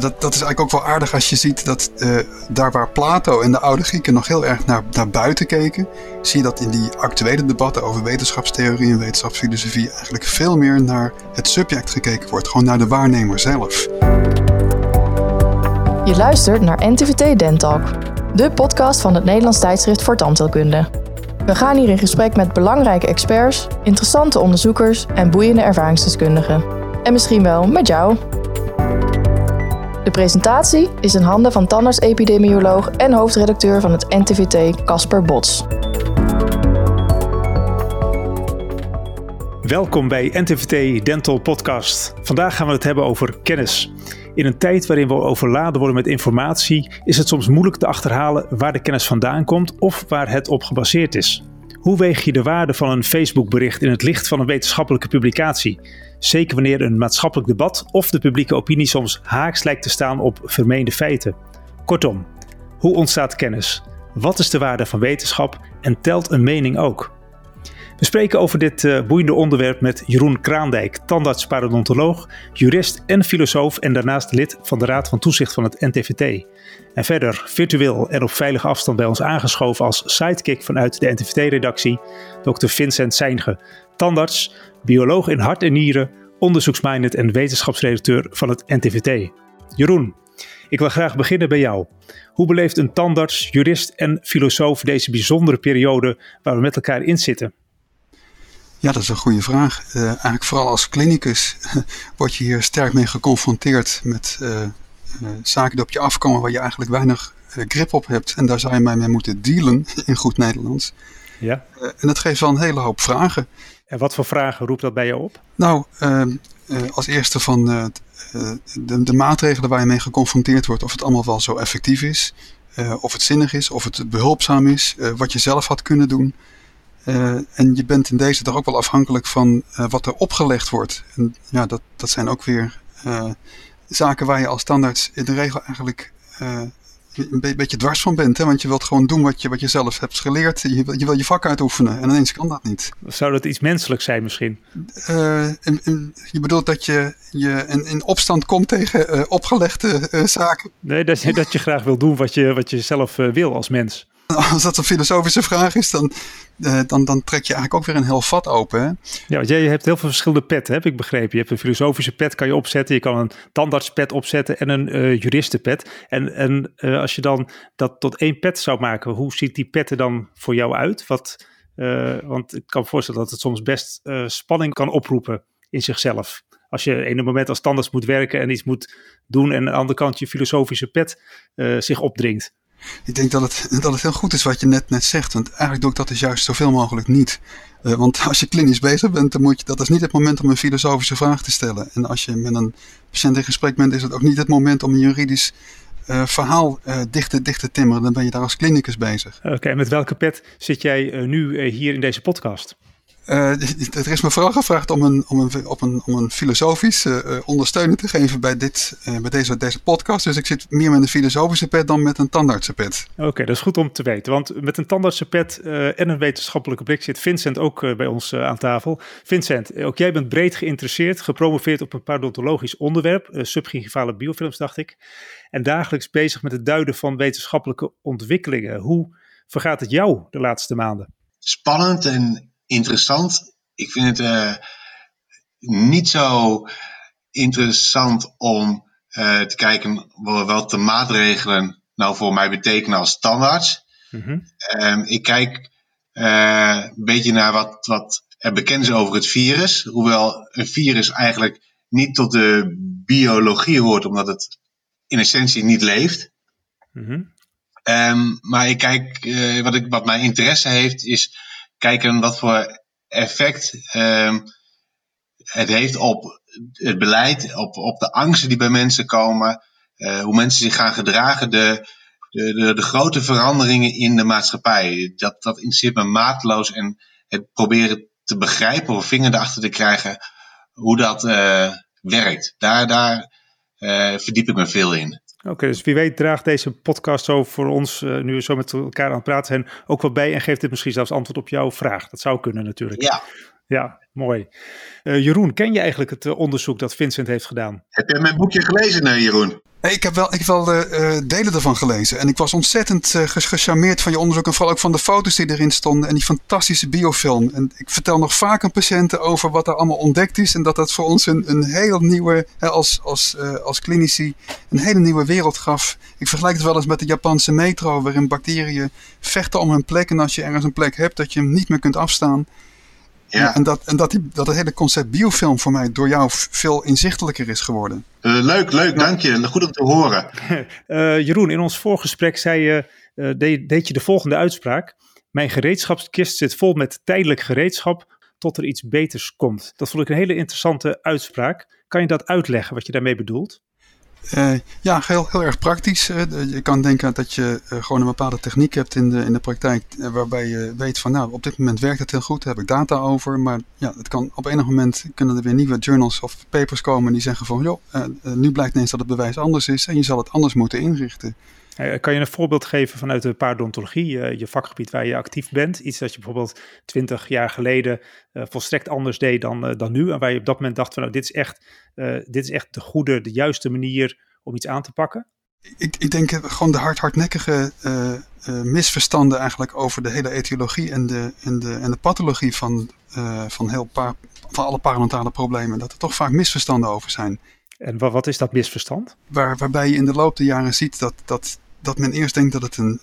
Dat, dat is eigenlijk ook wel aardig als je ziet dat uh, daar waar Plato en de oude Grieken nog heel erg naar, naar buiten keken, zie je dat in die actuele debatten over wetenschapstheorie en wetenschapsfilosofie eigenlijk veel meer naar het subject gekeken wordt, gewoon naar de waarnemer zelf. Je luistert naar NTVT Dentalk, de podcast van het Nederlands tijdschrift voor tandheelkunde. We gaan hier in gesprek met belangrijke experts, interessante onderzoekers en boeiende ervaringsdeskundigen. En misschien wel met jou. De presentatie is in handen van tandarts-epidemioloog en hoofdredacteur van het NTVT Casper Bots. Welkom bij NTVT Dental Podcast. Vandaag gaan we het hebben over kennis. In een tijd waarin we overladen worden met informatie, is het soms moeilijk te achterhalen waar de kennis vandaan komt of waar het op gebaseerd is. Hoe weeg je de waarde van een Facebook-bericht in het licht van een wetenschappelijke publicatie? Zeker wanneer een maatschappelijk debat of de publieke opinie soms haaks lijkt te staan op vermeende feiten. Kortom, hoe ontstaat kennis? Wat is de waarde van wetenschap en telt een mening ook? We spreken over dit uh, boeiende onderwerp met Jeroen Kraandijk, tandarts-parodontoloog, jurist en filosoof en daarnaast lid van de Raad van Toezicht van het NTVT. En verder virtueel en op veilige afstand bij ons aangeschoven als sidekick vanuit de NTVT-redactie, Dr. Vincent Seinge, tandarts, bioloog in hart en nieren, onderzoeksminded en wetenschapsredacteur van het NTVT. Jeroen, ik wil graag beginnen bij jou. Hoe beleeft een tandarts, jurist en filosoof deze bijzondere periode waar we met elkaar in zitten? Ja, dat is een goede vraag. Uh, eigenlijk vooral als klinicus word je hier sterk mee geconfronteerd met uh, uh, zaken die op je afkomen waar je eigenlijk weinig grip op hebt. En daar zou je mee moeten dealen in goed Nederlands. Ja. en dat geeft wel een hele hoop vragen. En wat voor vragen roept dat bij je op? Nou, ehm, als eerste van de, de, maatregelen waar je mee geconfronteerd wordt, of het allemaal wel zo effectief is. of het zinnig is, of het behulpzaam is, wat je zelf had kunnen doen. Uh, en je bent in deze dag ook wel afhankelijk van uh, wat er opgelegd wordt. En ja, dat, dat zijn ook weer uh, zaken waar je als standaard in de regel eigenlijk een beetje dwars van bent. Hè? Want je wilt gewoon doen wat je, wat je zelf hebt geleerd. Je, wil, je wil je vak uitoefenen en ineens kan dat niet. Zou dat iets menselijks zijn misschien? En, en je bedoelt dat je, je in, in opstand komt tegen opgelegde zaken? Nee, dat je, dat je graag wil doen wat je, wat je zelf wil als mens. Als dat een filosofische vraag is, dan, uh, dan, dan trek je eigenlijk ook weer een heel vat open. Hè? Ja, want jij hebt heel veel verschillende petten, heb ik begrepen. Je hebt een filosofische pet, kan je opzetten. Je kan een tandartspet opzetten en een uh, juristenpet. En, en uh, als je dan dat tot één pet zou maken, hoe ziet die pet er dan voor jou uit? Wat, want ik kan me voorstellen dat het soms best spanning kan oproepen in zichzelf. Als je in een moment als tandarts moet werken en iets moet doen en aan de andere kant je filosofische pet zich opdringt. Ik denk dat het, dat het heel goed is wat je net, net zegt. Want eigenlijk doe ik dat dus juist zoveel mogelijk niet. Uh, want als je klinisch bezig bent, dan moet je, dat is niet het moment om een filosofische vraag te stellen. En als je met een patiënt in gesprek bent, is het ook niet het moment om een juridisch uh, verhaal uh, dicht, te, dicht te timmeren. Dan ben je daar als klinicus bezig. Oké, okay, met welke pet zit jij nu hier in deze podcast? Uh, er is me vooral gevraagd om een, om een, op een, om een filosofische uh, ondersteuning te geven bij, dit, uh, bij deze, deze podcast. Dus ik zit meer met een filosofische pet dan met een tandartsenpet. Oké, okay, dat is goed om te weten. Want met een tandartsenpet en een wetenschappelijke blik zit Vincent ook bij ons aan tafel. Vincent, ook jij bent breed geïnteresseerd, gepromoveerd op een parodontologisch onderwerp, subgingivale biofilms dacht ik. En dagelijks bezig met het duiden van wetenschappelijke ontwikkelingen. Hoe vergaat het jou de laatste maanden? Spannend en interessant. Ik vind het uh, niet zo interessant om uh, te kijken wat de maatregelen nou voor mij betekenen als standaard. Mm -hmm. um, ik kijk uh, een beetje naar wat, wat er bekend is over het virus. Hoewel een virus eigenlijk niet tot de biologie hoort, omdat het in essentie niet leeft. Mm -hmm. um, maar ik kijk, uh, wat, ik, wat mijn interesse heeft, is kijken wat voor effect um, het heeft op het beleid, op, op de angsten die bij mensen komen, uh, hoe mensen zich gaan gedragen, de, de, de, grote veranderingen in de maatschappij. Dat, dat me maatloos en het proberen te begrijpen of vinger erachter te krijgen hoe dat uh, werkt. Daar, daar uh, verdiep ik me veel in. Oké, dus wie weet draagt deze podcast zo voor ons, uh, nu we zo met elkaar aan het praten zijn, ook wel bij en geeft dit misschien zelfs antwoord op jouw vraag. Dat zou kunnen natuurlijk. Ja. Ja, mooi. Uh, Jeroen, ken je eigenlijk het uh, onderzoek dat Vincent heeft gedaan? Heb jij mijn boekje gelezen, Jeroen? Ik heb wel, ik heb wel uh, delen ervan gelezen. En ik was ontzettend uh, gecharmeerd van je onderzoek. En vooral ook van de foto's die erin stonden. En die fantastische biofilm. En ik vertel nog vaak aan patiënten over wat er allemaal ontdekt is. En dat dat voor ons een, een heel nieuwe, als, als, als klinici, een hele nieuwe wereld gaf. Ik vergelijk het wel eens met de Japanse metro. Waarin bacteriën vechten om een plek. En als je ergens een plek hebt, dat je hem niet meer kunt afstaan. Ja. En, dat, en dat, die, dat het hele concept biofilm voor mij door jou veel inzichtelijker is geworden. Uh, leuk, leuk, dank je. Goed om te horen. uh, Jeroen, in ons voorgesprek zei je, uh, deed, deed, je de volgende uitspraak. Mijn gereedschapskist zit vol met tijdelijk gereedschap tot er iets beters komt. Dat vond ik een hele interessante uitspraak. Kan je dat uitleggen wat je daarmee bedoelt? Uh, ja, heel, heel erg praktisch. je kan denken dat je uh, gewoon een bepaalde techniek hebt in de, in de praktijk. Waarbij je weet van nou, op dit moment werkt het heel goed, daar heb ik data over. Maar ja, het kan op enig moment kunnen er weer nieuwe journals of papers komen die zeggen van joh, nu blijkt ineens dat het bewijs anders is en je zal het anders moeten inrichten. Kan je een voorbeeld geven vanuit de paardontologie, je vakgebied waar je actief bent? Iets dat je bijvoorbeeld twintig jaar geleden volstrekt anders deed dan, dan nu. En waar je op dat moment dacht van nou, dit is echt, dit is echt de goede, de juiste manier om iets aan te pakken? Ik, ik denk gewoon de hard, hardnekkige uh, uh, misverstanden eigenlijk over de hele etiologie en de, en de, en de pathologie van, uh, van, heel paar, van alle parodontale problemen. Dat er toch vaak misverstanden over zijn. En wat, wat is dat misverstand? Waar, waarbij je in de loop der jaren ziet dat, dat, dat men eerst denkt dat het een,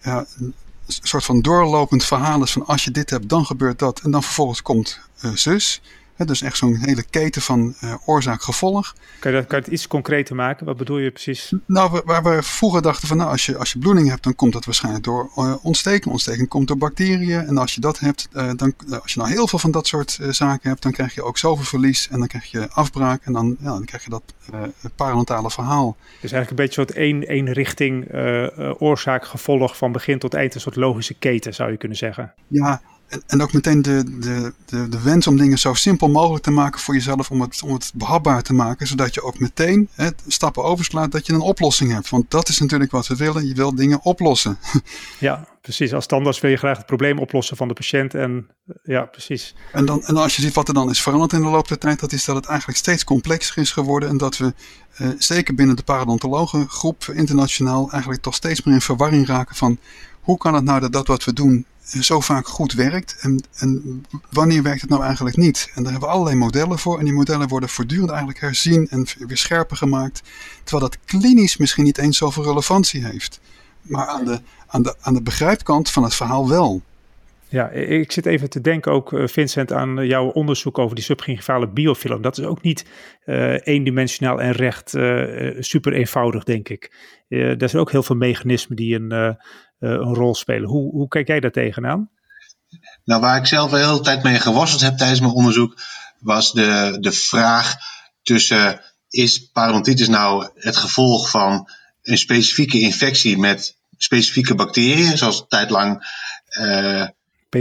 ja, een soort van doorlopend verhaal is van als je dit hebt, dan gebeurt dat. En dan vervolgens komt zus dus echt zo'n hele keten van uh, oorzaak-gevolg. Kan je, dat, kan je het iets concreter maken? Wat bedoel je precies? Nou, waar we vroeger dachten van nou, als je, als je bloeding hebt, dan komt dat waarschijnlijk door uh, ontsteking. Ontsteking komt door bacteriën. En als je dat hebt, uh, dan, als je nou heel veel van dat soort zaken hebt, dan krijg je ook zoveel verlies. En dan krijg je afbraak. En dan, ja, dan krijg je dat parentale verhaal. Dus eigenlijk een beetje een soort één, één richting oorzaak-gevolg van begin tot eind. Een soort logische keten zou je kunnen zeggen. Ja, en, en ook meteen de, de, de, de, wens om dingen zo simpel mogelijk te maken voor jezelf, om het, om het behapbaar te maken, zodat je ook meteen hè, stappen overslaat dat je een oplossing hebt. Want dat is natuurlijk wat we willen, je wil dingen oplossen. Ja, precies. Als standaard wil je graag het probleem oplossen van de patiënt en ja, precies. En, dan, en als je ziet wat er dan is veranderd in de loop der tijd, dat is dat het eigenlijk steeds complexer is geworden en dat we uh, zeker binnen de parodontologengroep internationaal eigenlijk toch steeds meer in verwarring raken van hoe kan het nou dat dat wat we doen zo vaak goed werkt en, en wanneer werkt het nou eigenlijk niet. En daar hebben we allerlei modellen voor en die modellen worden voortdurend eigenlijk herzien en weer scherper gemaakt. Terwijl dat klinisch misschien niet eens zoveel relevantie heeft. Maar aan de, aan de, aan de begrijpkant van het verhaal wel. Ja, ik zit even te denken ook, eh, Vincent, aan jouw onderzoek over die subgingivale biofilm. Dat is ook niet uh, eendimensionaal en recht super eenvoudig, denk ik. Er zijn ook heel veel mechanismen die een, een rol spelen. Hoe, hoe kijk jij daar tegenaan? Nou, waar ik zelf de hele tijd mee geworsteld heb tijdens mijn onderzoek, was de, de vraag tussen is parodontitis nou het gevolg van een specifieke infectie met specifieke bacteriën, zoals tijdlang uh, P.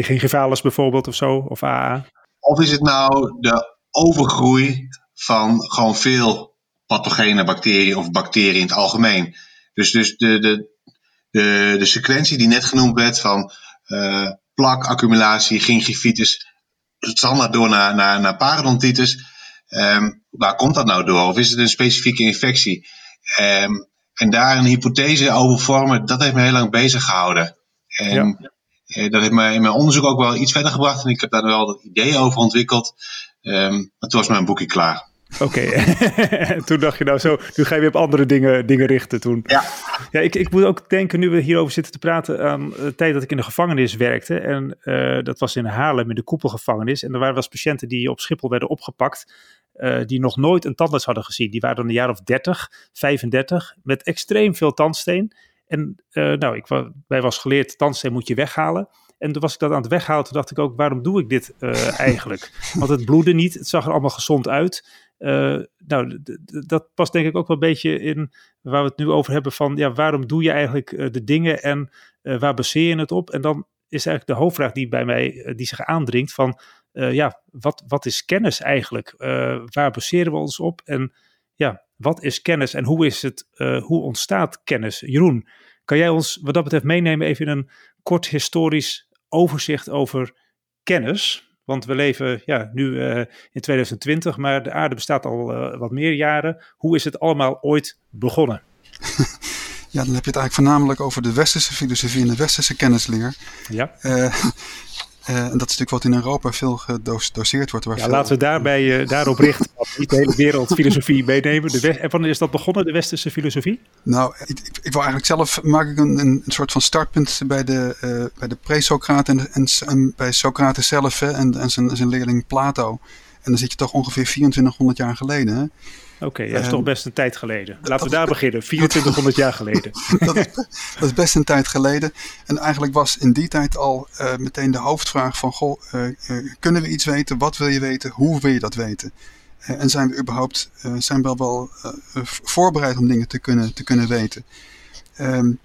bijvoorbeeld of zo, of AA? Of is het nou de overgroei van gewoon veel pathogene bacteriën of bacteriën in het algemeen? Dus, dus de, de, de, de sequentie die net genoemd werd van uh, plak, accumulatie, gingivitis, standaard door naar, naar, naar parodontitis. Um, waar komt dat nou door? Of is het een specifieke infectie? Um, en daar een hypothese over vormen, dat heeft me heel lang bezig gehouden. En ja. Eh, dat heeft mij in mijn onderzoek ook wel iets verder gebracht. En ik heb daar wel ideeën over ontwikkeld. Um, toen was mijn boekje klaar. Oké, toen dacht je nou zo, nu ga je weer op andere dingen, dingen richten toen. Ja. Ja, ik, ik moet ook denken, nu we hierover zitten te praten, aan de tijd dat ik in de gevangenis werkte. En uh, dat was in Haarlem, in de koepelgevangenis. En er waren wel eens patiënten die op Schiphol werden opgepakt, uh, die nog nooit een tandarts hadden gezien. Die waren dan een jaar of 30, 35, met extreem veel tandsteen. En uh, nou, ik, wij was geleerd, tandsteen moet je weghalen. En toen was ik dat aan het weghalen, toen dacht ik ook, waarom doe ik dit uh, eigenlijk? Want het bloedde niet, het zag er allemaal gezond uit. Uh, nou, dat past denk ik ook wel een beetje in waar we het nu over hebben van, ja, waarom doe je eigenlijk uh, de dingen en waar baseer je het op? En dan is eigenlijk de hoofdvraag die bij mij, die zich aandringt van, ja, wat, wat is kennis eigenlijk? waar baseren we ons op? En ja, wat is kennis en hoe, is het, hoe ontstaat kennis? Jeroen, kan jij ons wat dat betreft meenemen even in een kort historisch overzicht over kennis? Want we leven ja, nu in 2020, maar de aarde bestaat al wat meer jaren. Hoe is het allemaal ooit begonnen? Ja, dan heb je het eigenlijk voornamelijk over de westerse filosofie en de westerse kennisleer. Ja. Uh, en dat is natuurlijk wat in Europa veel gedoseerd wordt. Waar ja, laten we daarbij, uh, daarop richten. niet de hele wereld filosofie meenemen. De en wanneer is dat begonnen, de westerse filosofie? Nou, ik, ik, ik wil eigenlijk zelf maak ik een, een soort van startpunt bij de, uh, bij de pre-Socraten en, en, en, bij Socrates zelf hè, en, en zijn, zijn leerling Plato. En dan zit je toch ongeveer 2400 jaar geleden. Hè? Oké, okay, dat is toch best een tijd geleden. Laten we daar beginnen, 2400 jaar geleden. dat, dat, is best een tijd geleden. En eigenlijk was in die tijd al uh, meteen de hoofdvraag van... Goh, uh, uh, kunnen we iets weten? Wat wil je weten? Hoe wil je dat weten? en zijn we überhaupt zijn we wel, wel voorbereid om dingen te kunnen, te kunnen weten? Um,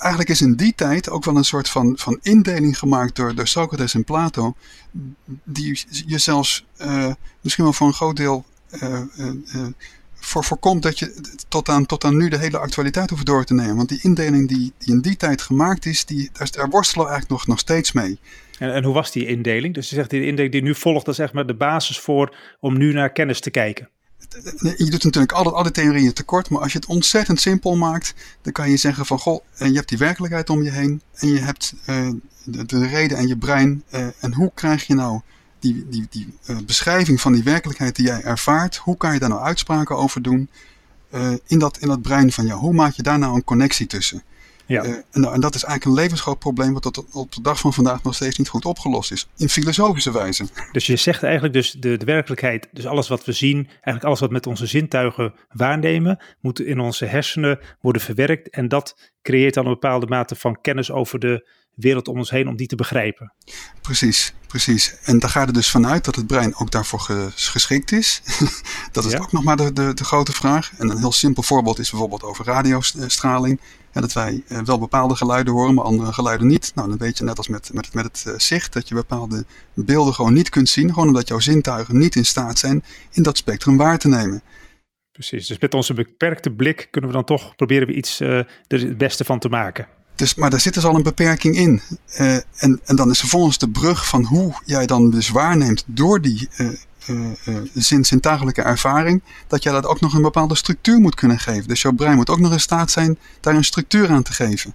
eigenlijk is in die tijd ook wel een soort van, van indeling gemaakt door, door Socrates en Plato, die je zelfs uh, misschien wel voor een groot deel uh, uh, voor voorkomt dat je tot aan, tot aan nu de hele actualiteit hoeft door te nemen. Want die indeling die, die in die tijd gemaakt is, die, daar, daar worstelen we eigenlijk nog, nog steeds mee. En, en hoe was die indeling? Dus je zegt die indeling die nu volgt, dat is echt maar de basis voor om nu naar kennis te kijken je doet natuurlijk altijd alle theorieën tekort, maar als je het ontzettend simpel maakt, dan kan je zeggen van goh, je hebt die werkelijkheid om je heen en je hebt uh, de, de, reden en je brein. Uh, en hoe krijg je nou die, die, die beschrijving van die werkelijkheid die jij ervaart, hoe kan je daar nou uitspraken over doen in, dat, in dat brein van jou? Hoe maak je daar nou een connectie tussen? Ja. Uh, en, en, dat is eigenlijk een levensgroot probleem wat tot op de dag van vandaag nog steeds niet goed opgelost is. In filosofische wijze. Dus je zegt eigenlijk dus de, de werkelijkheid, dus alles wat we zien, eigenlijk alles wat met onze zintuigen waarnemen, moet in onze hersenen worden verwerkt. En dat creëert dan een bepaalde mate van kennis over de wereld om ons heen om die te begrijpen. Precies, precies. En daar gaat er dus vanuit dat het brein ook daarvoor geschikt is. dat is ook nog maar de, de, de, grote vraag. En een heel simpel voorbeeld is bijvoorbeeld over radiostraling. En dat wij eh, wel bepaalde geluiden horen, maar andere geluiden niet. Nou, dan weet je net als met, met, met het eh, zicht dat je bepaalde beelden gewoon niet kunt zien. Gewoon omdat jouw zintuigen niet in staat zijn in dat spectrum waar te nemen. Precies, dus met onze beperkte blik kunnen we dan toch proberen we iets uh, er het beste van te maken. Dus, maar daar zit dus al een beperking in. Uh, en, en dan is vervolgens de brug van hoe jij dan dus waarneemt door die uh, zintuigelijke ervaring, dat jij dat ook nog een bepaalde structuur moet kunnen geven. Dus jouw brein moet ook nog in staat zijn daar een structuur aan te geven.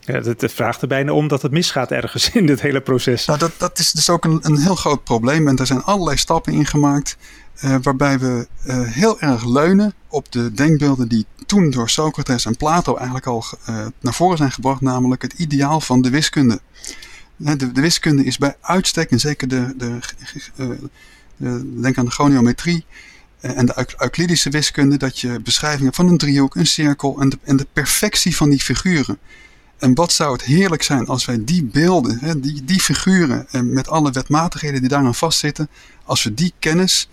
Ja, het vraagt er bijna om dat het misgaat ergens in dit hele proces. Nou, dat, dat is dus ook een, een heel groot probleem. En er zijn allerlei stappen in gemaakt. Uh, waarbij we uh, heel erg leunen op de denkbeelden die door Socrates en Plato eigenlijk al uh, naar voren zijn gebracht, namelijk het ideaal van de wiskunde. De, de wiskunde is bij uitstek, en zeker de, de, de denk aan de goniometrie en de Euclidische wiskunde, dat je beschrijvingen van een driehoek, een cirkel en de, perfectie van die figuren. En wat zou het heerlijk zijn als wij die beelden, hè, die, die figuren en met alle wetmatigheden die daaraan vastzitten, als we die kennis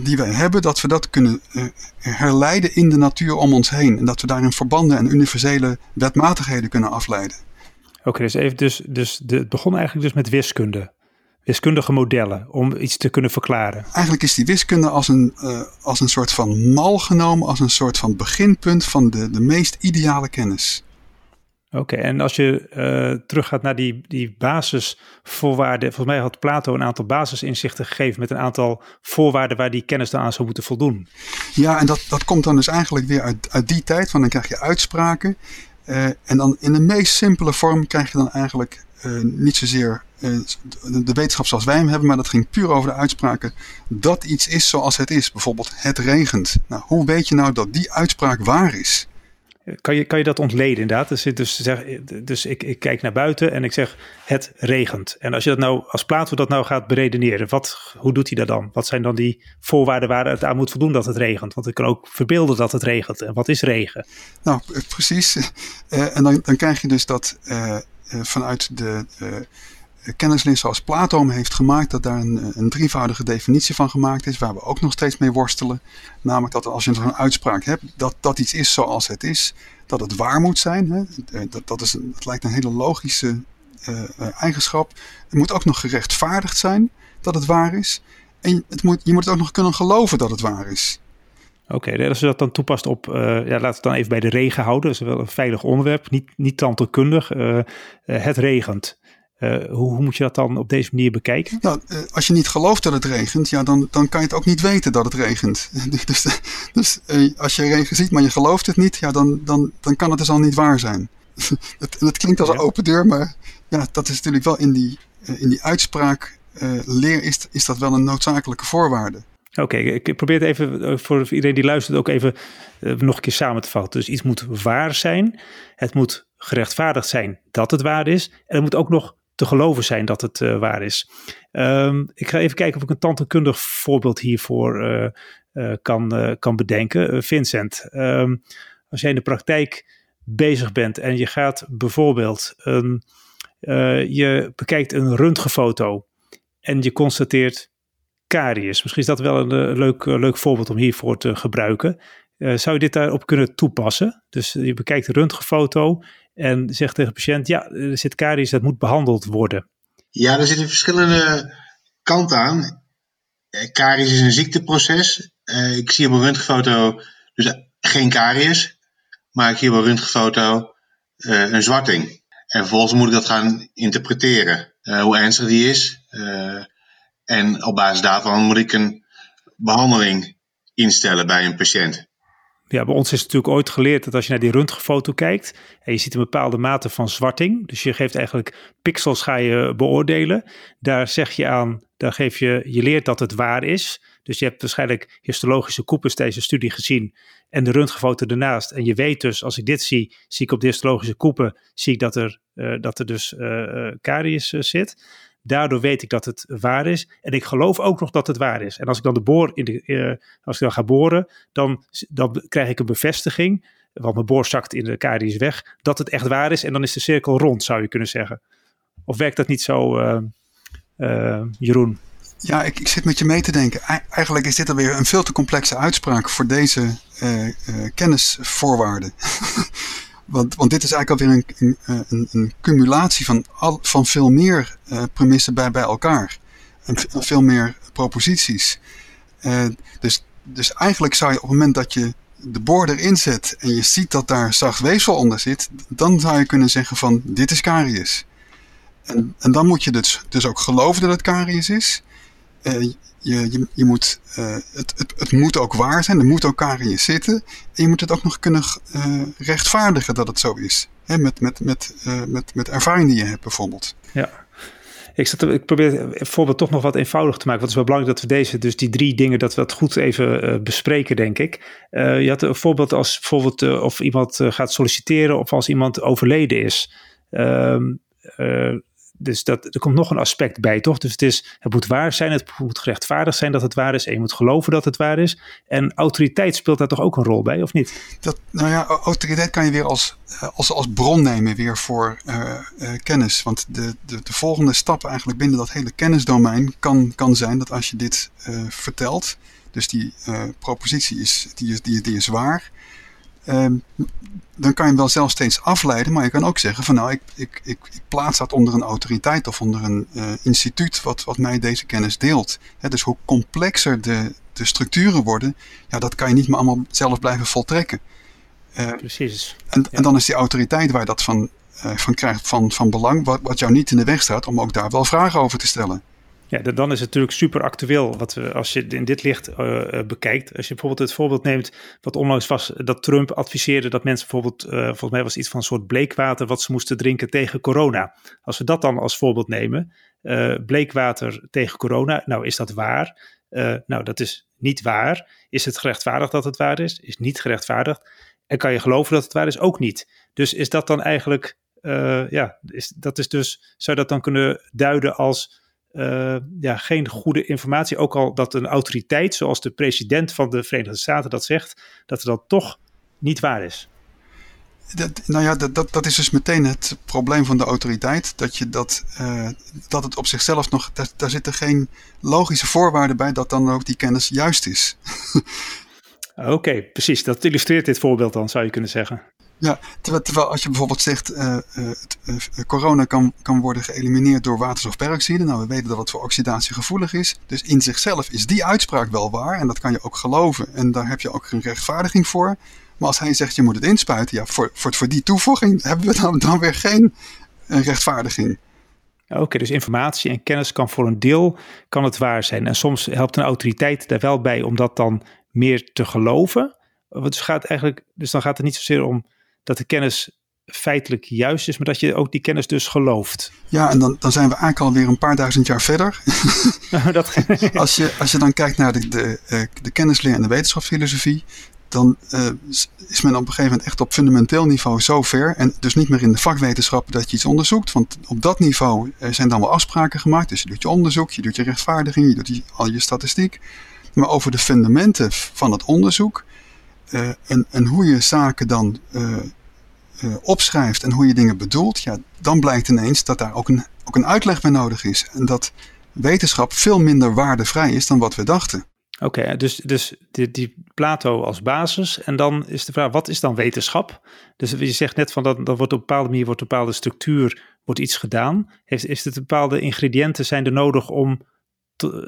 die wij hebben, dat we dat kunnen uh, herleiden in de natuur om ons heen. En dat we daarin verbanden en universele wetmatigheden kunnen afleiden. Oké, dus even, dus, dus de, het begon eigenlijk dus met wiskunde. Wiskundige modellen om iets te kunnen verklaren. Eigenlijk is die wiskunde als een, uh, als een soort van mal genomen, als een soort van beginpunt van de, de meest ideale kennis. Oké, en als je uh, teruggaat naar die, die basisvoorwaarden. Volgens mij had Plato een aantal basisinzichten gegeven met een aantal voorwaarden waar die kennis dan aan zou moeten voldoen. Ja, en dat, dat komt dan dus eigenlijk weer uit, uit die tijd, van dan krijg je uitspraken. Uh, en dan in de meest simpele vorm krijg je dan eigenlijk uh, niet zozeer de wetenschap zoals wij hem hebben, maar dat ging puur over de uitspraken dat iets is zoals het is. Bijvoorbeeld het regent. Nou, hoe weet je nou dat die uitspraak waar is? Kan je, kan je dat ontleden inderdaad? Dus, dus, zeg, dus ik, ik kijk naar buiten en ik zeg het regent. En als je dat nou, als Plato dat nou gaat beredeneren, wat, hoe doet hij dat dan? Wat zijn dan die voorwaarden waar het aan moet voldoen dat het regent? Want ik kan ook verbeelden dat het regent. En wat is regen? Nou, precies. Uh, en dan, dan krijg je dus dat uh, vanuit de kennislist zoals Plato heeft gemaakt, dat daar een, een, drievoudige definitie van gemaakt is, waar we ook nog steeds mee worstelen. Namelijk dat als je een uitspraak hebt, dat dat iets is zoals het is, dat het waar moet zijn. Hè? Eh, dat, dat, is dat lijkt een hele logische uh, eigenschap. Het moet ook nog gerechtvaardigd zijn dat het waar is. En het moet, je moet het ook nog kunnen geloven dat het waar is. Oké, als je dat dan toepast op, uh, ja, laten we het dan even bij de regen houden. Dat is wel een veilig onderwerp, niet, niet tandheelkundig. Het regent. Hoe, hoe, moet je dat dan op deze manier bekijken? Nou, als je niet gelooft dat het regent, ja, dan, dan kan je het ook niet weten dat het regent. dus dus als je regen ziet, maar je gelooft het niet, ja, dan, dan, dan kan het dus al niet waar zijn. het, het klinkt als een open deur, maar ja, dat is natuurlijk wel in die, in die uitspraak leer is, is dat wel een noodzakelijke voorwaarde. Oké, ik probeer het even eh, voor iedereen die luistert ook even uh, nog een keer samen te vatten. Dus iets moet waar zijn, het moet gerechtvaardigd zijn dat het waar is en het moet ook nog te geloven zijn dat het uh, waar is. Um, ik ga even kijken of ik een tandheelkundig voorbeeld hiervoor uh, kan, kan bedenken. Vincent, um, als jij in de praktijk bezig bent en je gaat bijvoorbeeld een, je bekijkt een röntgenfoto en je constateert caries. Misschien is dat wel een, eh, leuk, eh, leuk voorbeeld om hiervoor te gebruiken. Zou je dit daarop kunnen toepassen? Dus je bekijkt een röntgenfoto en zegt tegen de patiënt: ja, er zit caries, dat moet behandeld worden. Ja, er zitten verschillende kanten aan. Caries is een ziekteproces. Uh, ik zie op een röntgenfoto dus geen caries, maar ik zie op een röntgenfoto een zwarting. En vervolgens moet ik dat gaan interpreteren. hoe ernstig die is, en op basis daarvan moet ik een behandeling instellen bij een patiënt. Ja, bij ons is natuurlijk ooit geleerd dat als je naar die röntgenfoto kijkt en je ziet een bepaalde mate van zwarting, dus je geeft eigenlijk pixels ga je beoordelen, daar zeg je aan, daar geef je, je leert dat het waar is. Dus je hebt waarschijnlijk histologische koepels deze studie gezien en de röntgenfoto ernaast. En je weet dus, als ik dit zie, zie ik op de histologische koepen, zie ik dat er, uh, dat er dus uh, caries zit. Daardoor weet ik dat het waar is. En ik geloof ook nog dat het waar is. En als ik dan de boor in de, uh, als ik dan ga boren, dan, dan krijg ik een bevestiging. Want mijn boor zakt in de caries weg. Dat het echt waar is. En dan is de cirkel rond, zou je kunnen zeggen. Of werkt dat niet zo, uh, uh, Jeroen? Ja, ik, ik, zit met je mee te denken. Eigenlijk is dit alweer een veel te complexe uitspraak voor deze kennisvoorwaarden. Want, want dit is eigenlijk alweer een, een, een cumulatie van, al, van veel meer uh, premissen bij, bij elkaar. En veel meer proposities. Uh, dus, dus eigenlijk zou je op het moment dat je de boor erin zet en je ziet dat daar zacht weefsel onder zit, dan zou je kunnen zeggen van dit is caries. En, en dan moet je dus, dus ook geloven dat het caries is. Uh, je, je, moet, uh, het, het, het moet ook waar zijn, er moet elkaar in je zitten. En je moet het ook nog kunnen uh, rechtvaardigen dat het zo is. Hè, met, met, met, uh, met, met ervaring die je hebt bijvoorbeeld. Ja. Ik, zat, ik probeer het voorbeeld toch nog wat eenvoudig te maken. Het is wel belangrijk dat we deze, dus die drie dingen, dat we dat goed even bespreken, denk ik. je had een voorbeeld als bijvoorbeeld of iemand gaat solliciteren of als iemand overleden is. Dus dat, er komt nog een aspect bij, toch? Dus het, is, het moet waar zijn, het moet gerechtvaardigd zijn dat het waar is. En je moet geloven dat het waar is. En autoriteit speelt daar toch ook een rol bij, of niet? Dat, nou ja, autoriteit kan je weer als, eh, als, als bron nemen weer voor uh, uh, kennis. Want de, de, de volgende stap eigenlijk binnen dat hele kennisdomein kan, kan zijn dat als je dit vertelt, dus die propositie is, die, is, die, die is waar Um, dan kan je hem wel zelf steeds afleiden, maar je kan ook zeggen van nou, ik, ik, ik, ik plaats dat onder een autoriteit of onder een uh, instituut wat, wat mij deze kennis deelt. He, dus hoe complexer de, de structuren worden, ja, dat kan je niet meer allemaal zelf blijven voltrekken. Uh, Precies. En, ja. en, dan is die autoriteit waar je dat van, uh, van krijgt van, van belang, wat, wat jou niet in de weg staat om ook daar wel vragen over te stellen. Ja, dan is het natuurlijk super actueel wat we, als je in dit licht uh, bekijkt. Als je bijvoorbeeld het voorbeeld neemt, wat onlangs was, dat Trump adviseerde dat mensen bijvoorbeeld, uh, volgens mij was iets van een soort bleekwater wat ze moesten drinken tegen corona. Als we dat dan als voorbeeld nemen, bleekwater tegen corona, nou is dat waar? nou, dat is niet waar. Is het gerechtvaardigd dat het waar is? Is niet gerechtvaardigd. En kan je geloven dat het waar is? Ook niet. Dus is dat dan eigenlijk, ja, is, dat is dus, zou dat dan kunnen duiden als uh, ja, geen goede informatie. Ook al dat een autoriteit, zoals de president van de Verenigde Staten dat zegt, dat er dat toch niet waar is. Dat, nou ja, dat, dat, dat is dus meteen het probleem van de autoriteit. Dat, je dat, uh, dat het op zichzelf nog. Daar, daar zitten geen logische voorwaarden bij dat dan ook die kennis juist is. Oké, okay, precies. Dat illustreert dit voorbeeld dan, zou je kunnen zeggen. Ja, terwijl, als je bijvoorbeeld zegt, uh, corona kan, kan worden geëlimineerd door waterstofperoxide. Nou, we weten dat het voor oxidatie gevoelig is. Dus in zichzelf is die uitspraak wel waar en dat kan je ook geloven. En daar heb je ook een rechtvaardiging voor. Maar als hij zegt, je moet het inspuiten, ja, voor, voor, voor die toevoeging hebben we dan, dan weer geen rechtvaardiging. Oké, dus informatie en kennis kan voor een deel kan het waar zijn. En soms helpt een autoriteit daar wel bij om dat dan meer te geloven. Dus, gaat eigenlijk, dus dan gaat het niet zozeer om dat de kennis feitelijk juist is, maar dat je ook die kennis dus gelooft. Ja, en dan, dan zijn we eigenlijk alweer een paar duizend jaar verder. dat... als, je, als je dan kijkt naar de, de, eh, de kennisleer en de wetenschapsfilosofie, dan uh, is men op een gegeven moment echt op fundamenteel niveau zo ver. En dus niet meer in de vakwetenschap dat je iets onderzoekt. Want op dat niveau uh, zijn dan wel afspraken gemaakt. Dus je doet je onderzoek, je doet je rechtvaardiging, je doet die, al je statistiek. Maar over de fundamenten van het onderzoek uh, en, en hoe je zaken dan opschrijft en hoe je dingen bedoelt. Ja, dan blijkt ineens dat daar ook een, ook een uitleg bij nodig is. En dat wetenschap veel minder waardevrij is dan wat we dachten. Oké, dus, dus die, die, Plato als basis. En dan is de vraag, wat is dan wetenschap? Dus je zegt net van dat, dat wordt op een bepaalde manier, wordt een bepaalde structuur, wordt iets gedaan. Heeft, is het bepaalde ingrediënten zijn er nodig om,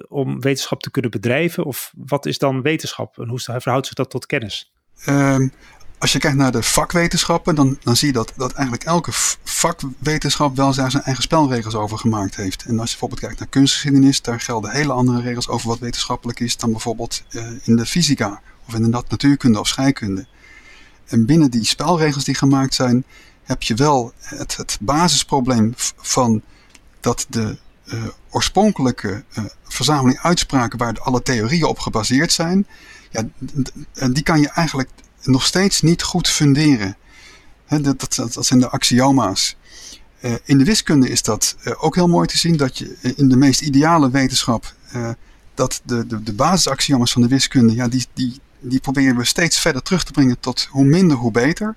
om wetenschap te kunnen bedrijven? Of wat is dan wetenschap en hoe verhoudt zich dat tot kennis? Um, als je kijkt naar de vakwetenschappen, dan, dan zie je dat, dat eigenlijk elke vakwetenschap wel zijn eigen spelregels over gemaakt heeft. En als je bijvoorbeeld kijkt naar kunstgeschiedenis, daar gelden hele andere regels over wat wetenschappelijk is dan bijvoorbeeld uh, in de fysica of in de natuurkunde of scheikunde. En binnen die spelregels die gemaakt zijn, heb je wel het, het basisprobleem van dat de uh, oorspronkelijke uh, verzameling uitspraken waar alle theorieën op gebaseerd zijn, ja, die kan je eigenlijk nog steeds niet goed funderen. dat, dat, dat, zijn de axioma's. Uh, in de wiskunde is dat ook heel mooi te zien dat je in de meest ideale wetenschap dat de, de, de basisaxioma's van de wiskunde, ja, die, die, die proberen we steeds verder terug te brengen tot hoe minder, hoe beter.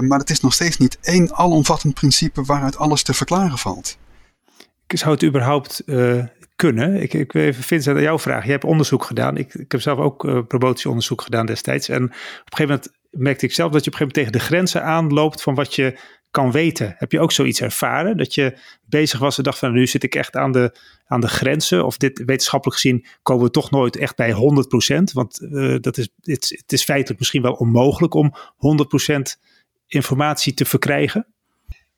maar het is nog steeds niet één alomvattend principe waaruit alles te verklaren valt. Zou het überhaupt kunnen? Ik, ik even Vincent aan jouw vraag. Je hebt onderzoek gedaan. Ik, ik heb zelf ook uh, promotieonderzoek gedaan destijds. En op een gegeven moment merkte ik zelf dat je op een gegeven moment tegen de grenzen aanloopt van wat je kan weten. Heb je ook zoiets ervaren? Dat je bezig was en dacht van nu zit ik echt aan de, aan de grenzen. Of dit wetenschappelijk gezien komen we toch nooit echt bij 100%. Want uh, dat is, het, het is feitelijk misschien wel onmogelijk om 100% informatie te verkrijgen.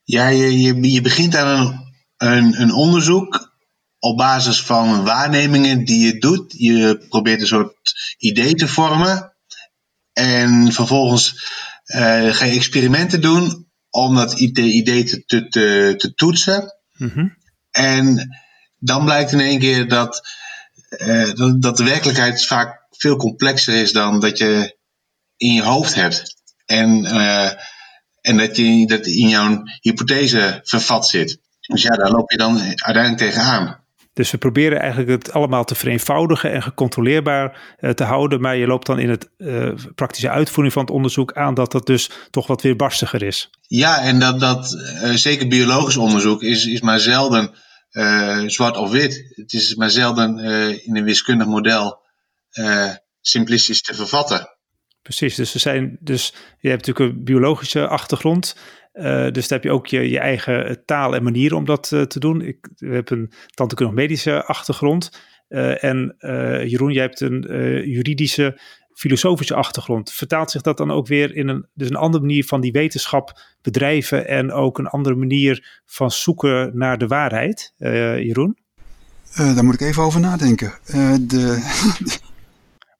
Ja, je, je, je begint aan een, een, een onderzoek op basis van waarnemingen die je doet. Je probeert een soort idee te vormen. En vervolgens uh, ga je experimenten doen om dat idee te, te, te, toetsen. Mhm. En dan blijkt in één keer dat, uh, dat, dat de werkelijkheid vaak veel complexer is dan dat je in je hoofd hebt. En, uh, en dat je dat in jouw hypothese vervat zit. Dus ja, daar loop je dan uiteindelijk tegenaan. Dus we proberen eigenlijk het allemaal te vereenvoudigen en gecontroleerbaar uh, te houden. Maar je loopt dan in het uh, praktische uitvoering van het onderzoek aan dat dat dus toch wat weer barstiger is. Ja, en dat, dat uh, zeker biologisch onderzoek is, is maar zelden zwart of wit. Het is maar zelden in een wiskundig model simplistisch te vervatten. Precies, dus, er zijn, dus je hebt natuurlijk een biologische achtergrond. Uh, dus daar heb je ook je, je eigen taal en manier om dat uh, te doen. Ik heb een tandheelkundig medische achtergrond. En Jeroen, jij hebt een juridische, filosofische achtergrond. Vertaalt zich dat dan ook weer in een, dus een andere manier van die wetenschap bedrijven en ook een andere manier van zoeken naar de waarheid, Jeroen? daar moet ik even over nadenken. de,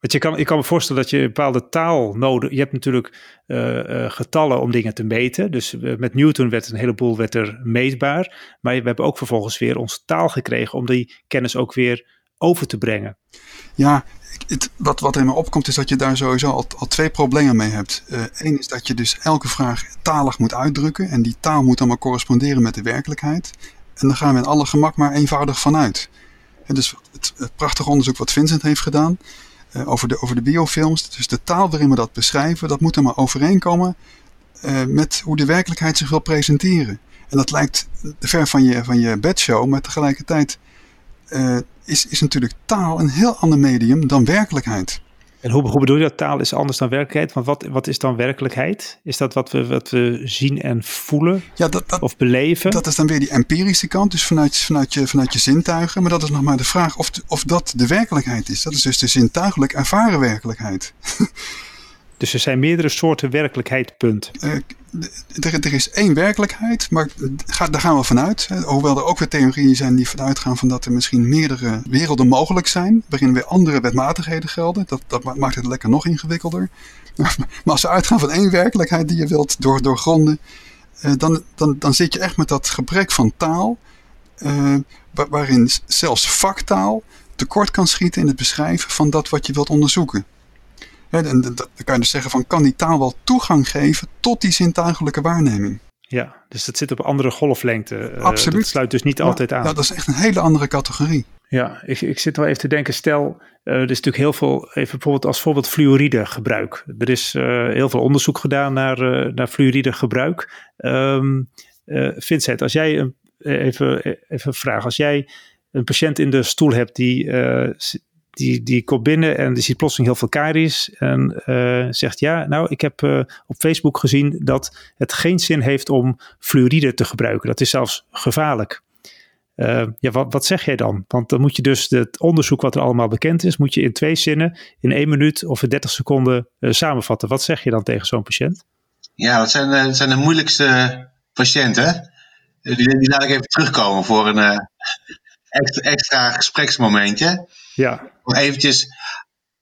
Want je kan, ik kan me voorstellen dat je een bepaalde taal nodig Je hebt natuurlijk uh, uh, getallen om dingen te meten. Dus uh, met Newton werd een heleboel werd er meetbaar. Maar we hebben ook vervolgens weer onze taal gekregen om die kennis ook weer over te brengen. Ja, het, wat, wat in me opkomt is dat je daar sowieso al, al twee problemen mee hebt. Eén is dat je dus elke vraag talig moet uitdrukken. En die taal moet dan maar corresponderen met de werkelijkheid. En dan gaan we in alle gemak maar eenvoudig vanuit. Dus het, het prachtige onderzoek wat Vincent heeft gedaan uh, over, de, over de biofilms. Dus de taal waarin we dat beschrijven, dat moet er maar overeenkomen uh, met hoe de werkelijkheid zich wil presenteren. En dat lijkt ver van je, van je bedshow, maar tegelijkertijd uh, is, is natuurlijk taal een heel ander medium dan werkelijkheid. En hoe, hoe bedoel je dat taal is anders dan werkelijkheid? Want wat, wat is dan werkelijkheid? Is dat wat we, wat we zien en voelen ja, dat, dat, of beleven? Dat is dan weer die empirische kant, dus vanuit, vanuit, je, vanuit je zintuigen. Maar dat is nog maar de vraag of, of dat de werkelijkheid is. Dat is dus de zintuigelijk ervaren werkelijkheid. Dus er zijn meerdere soorten werkelijkheid, punt. Uh, er, is één werkelijkheid, maar daar gaan we vanuit. Hoewel er ook weer theorieën zijn die vanuit gaan van dat er misschien meerdere werelden mogelijk zijn, waarin weer andere wetmatigheden gelden. Dat, dat maakt het lekker nog ingewikkelder. Maar als we uitgaan van één werkelijkheid die je wilt door, doorgronden, uh, dan, dan, dan zit je echt met dat gebrek van taal, waarin zelfs vaktaal tekort kan schieten in het beschrijven van dat wat je wilt onderzoeken. En dan kan je dus zeggen van kan die taal wel toegang geven tot die zintuigelijke waarneming. Ja, dus dat zit op andere golflengte. Eh, Absoluut. Dat sluit dus niet altijd aan. Ja, dat is echt een hele andere categorie. Ja, ik, ik zit wel even te denken, stel, uh, er is natuurlijk heel veel, even bijvoorbeeld als voorbeeld fluoride gebruik. Er is uh, heel veel onderzoek gedaan naar, uh, naar fluoride gebruik. Um, Vincent, als jij, een, even, even vraag, als jij een patiënt in de stoel hebt die, die, die komt binnen en die ziet plotseling heel veel karies en uh, zegt ja, nou ik heb uh, op Facebook gezien dat het geen zin heeft om fluoride te gebruiken. Dat is zelfs gevaarlijk. Uh, ja, wat, wat zeg jij dan? Want dan moet je dus het onderzoek wat er allemaal bekend is, moet je in twee zinnen, in één minuut of in 30 seconden samenvatten. Wat zeg je dan tegen zo'n patiënt? Ja, dat zijn, dat zijn de moeilijkste patiënten. Die, die laat ik even terugkomen voor een extra, extra gespreksmomentje. Ja. Om eventjes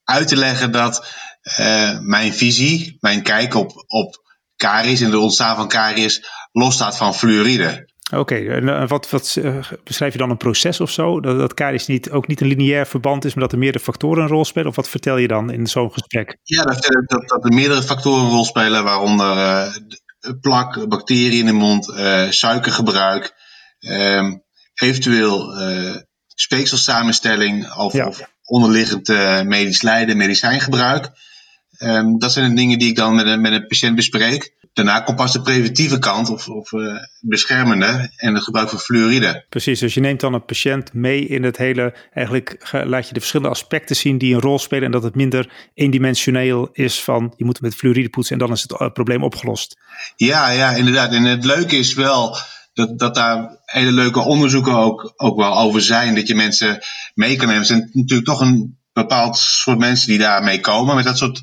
uit te leggen dat uh, mijn visie, mijn kijk op, op karies en de ontstaan van karies losstaat van fluoride. Oké, okay, en eh, wat, wat uh, beschrijf je dan een proces of zo? Dat, dat karies niet, ook niet een lineair verband is, maar dat er meerdere factoren een rol spelen? Of wat vertel je dan in zo'n gesprek? Ja, dat, dat, dat er meerdere factoren een rol spelen, waaronder uh, plak, bacteriën in de mond, suikergebruik, ehm, eventueel speekselsamenstelling of, ja. of onderliggend uh, medisch lijden, medicijngebruik. Um, dat zijn de dingen die ik dan met een, met een patiënt bespreek. Daarna komt pas de preventieve kant of, of uh, beschermende en het gebruik van fluoride. Precies, dus je neemt dan een patiënt mee in het hele, eigenlijk laat je de verschillende aspecten zien die een rol spelen en dat het minder eendimensioneel is van je moet met fluoride poetsen en dan is het probleem opgelost. Ja, ja, inderdaad. En het leuke is wel dat, dat daar hele leuke onderzoeken ook, ook wel over zijn. Dat je mensen mee kan nemen. Er zijn natuurlijk toch een bepaald soort mensen die daarmee komen met dat soort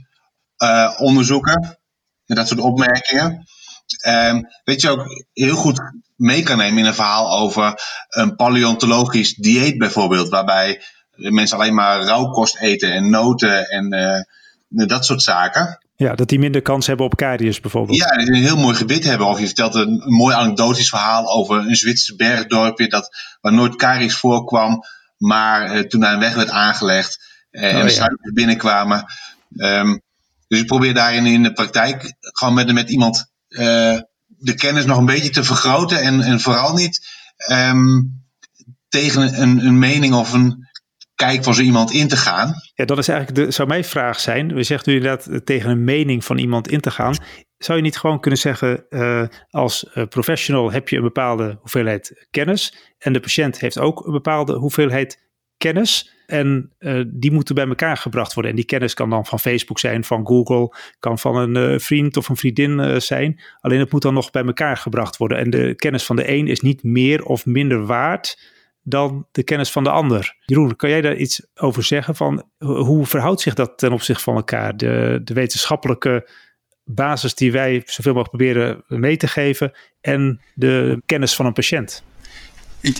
uh, onderzoeken. Met dat soort opmerkingen. Um, weet je ook heel goed mee kan nemen in een verhaal over een paleontologisch dieet bijvoorbeeld. Waarbij mensen alleen maar rauwkost eten en noten en uh, dat soort zaken. Ja, dat die minder kans hebben op karies bijvoorbeeld. Ja, een heel mooi gebit hebben. Of je vertelt een, een mooi anekdotisch verhaal over een Zwitser bergdorpje dat, waar nooit karies voorkwam, maar uh, toen daar een weg werd aangelegd uh, oh, en de suikers binnenkwamen. Um, dus ik probeer daarin in de praktijk gewoon met, met iemand uh, de kennis nog een beetje te vergroten en, en vooral niet um, tegen een, een mening of een kijk van zo iemand in te gaan. Ja, dat is eigenlijk de, zou mijn vraag zijn. We zegt u inderdaad eh, tegen een mening van iemand in te gaan. Zou je niet gewoon kunnen zeggen, uh, als uh, professional heb je een bepaalde hoeveelheid kennis en de patiënt heeft ook een bepaalde hoeveelheid kennis en die moeten bij elkaar gebracht worden. En die kennis kan dan van Facebook zijn, van Google, kan van een vriend of een vriendin zijn. Alleen het moet dan nog bij elkaar gebracht worden. En de kennis van de een is niet meer of minder waard dan de kennis van de ander. Jeroen, kan jij daar iets over zeggen? Van hoe verhoudt zich dat ten opzichte van elkaar? De, de wetenschappelijke basis die wij zoveel mogelijk proberen mee te geven en de kennis van een patiënt.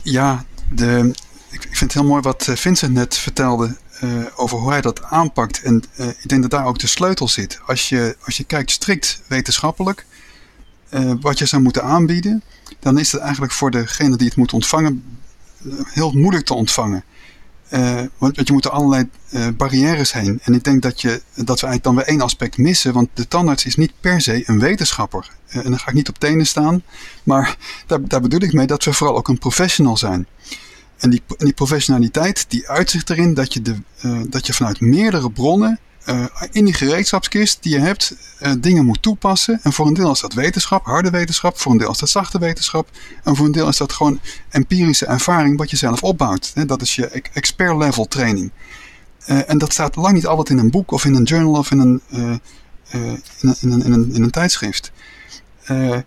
Ja, de, ik vind het heel mooi wat eh, Vincent net vertelde uh, over hoe hij dat aanpakt. En uh, ik denk dat daar ook de sleutel zit. Als je, als je kijkt strikt wetenschappelijk, wat je zou moeten aanbieden, dan is het eigenlijk voor degene die het moet ontvangen heel moeilijk te ontvangen. Uh, want je moet er allerlei uh, barrières heen. En ik denk dat, je, dat we eigenlijk dan weer één aspect missen. Want de tandarts is niet per se een wetenschapper. Uh, en dan ga ik niet op tenen staan. Maar daar, daar bedoel ik mee dat we vooral ook een professional zijn. En die, die professionaliteit die uitzicht erin dat je, de, dat je vanuit meerdere bronnen uh, in die gereedschapskist die je hebt uh, dingen moet toepassen. En voor een deel is dat wetenschap, harde wetenschap. Voor een deel is dat zachte wetenschap. En voor een deel is dat gewoon empirische ervaring wat je zelf opbouwt. Hè? Dat is je expert level training. Uh, en dat staat lang niet altijd in een boek of in een journal of in een, in een, in, een, in, een, in een tijdschrift. en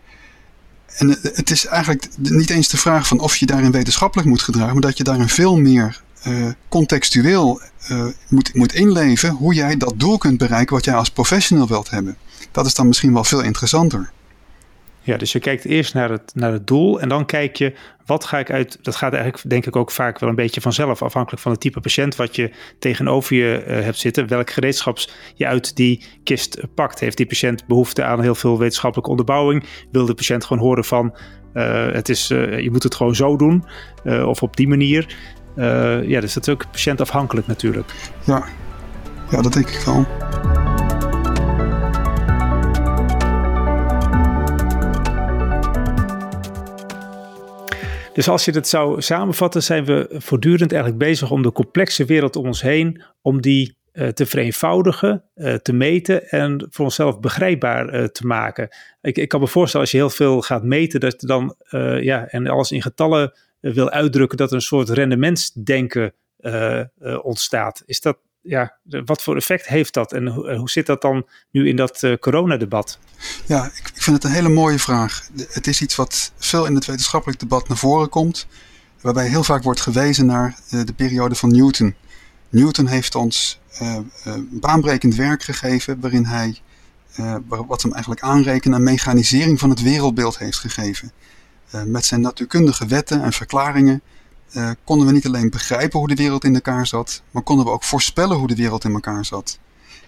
het is eigenlijk niet eens de vraag van of je daarin wetenschappelijk moet gedragen, maar dat je daarin veel meer contextueel moet, moet inleven hoe jij dat doel kunt bereiken wat jij als professional wilt hebben. Dat is dan misschien wel veel interessanter. Ja, dus je kijkt eerst naar het, naar het doel en dan kijk je wat ga ik uit. Dat gaat eigenlijk denk ik ook vaak wel een beetje vanzelf, afhankelijk van het type patiënt wat je tegenover je uh, hebt zitten. Welk gereedschaps je uit die kist pakt. Heeft die patiënt behoefte aan heel veel wetenschappelijke onderbouwing? Wil de patiënt gewoon horen van het is, je moet het gewoon zo doen of op die manier? Ja, dus dat is ook patiëntafhankelijk natuurlijk. Ja, ja dat denk ik wel. Dus als je het zou samenvatten, zijn we voortdurend eigenlijk bezig om de complexe wereld om ons heen, om die uh, te vereenvoudigen, uh, te meten en voor onszelf begrijpbaar uh, te maken. Ik, ik, kan me voorstellen als je heel veel gaat meten, dat je dan ja, en alles in getallen wil uitdrukken, dat er een soort rendementsdenken ontstaat. Is dat ja, wat voor effect heeft dat en hoe, zit dat dan nu in dat uh, coronadebat? Ja, ik, ik, vind het een hele mooie vraag. Het is iets wat veel in het wetenschappelijk debat naar voren komt, waarbij heel vaak wordt gewezen naar de periode van Newton. Newton heeft ons baanbrekend werk gegeven waarin hij, wat hem eigenlijk aanrekenen, een mechanisering van het wereldbeeld heeft gegeven. Met zijn natuurkundige wetten en verklaringen uh, konden we niet alleen begrijpen hoe de wereld in elkaar zat, maar konden we ook voorspellen hoe de wereld in elkaar zat.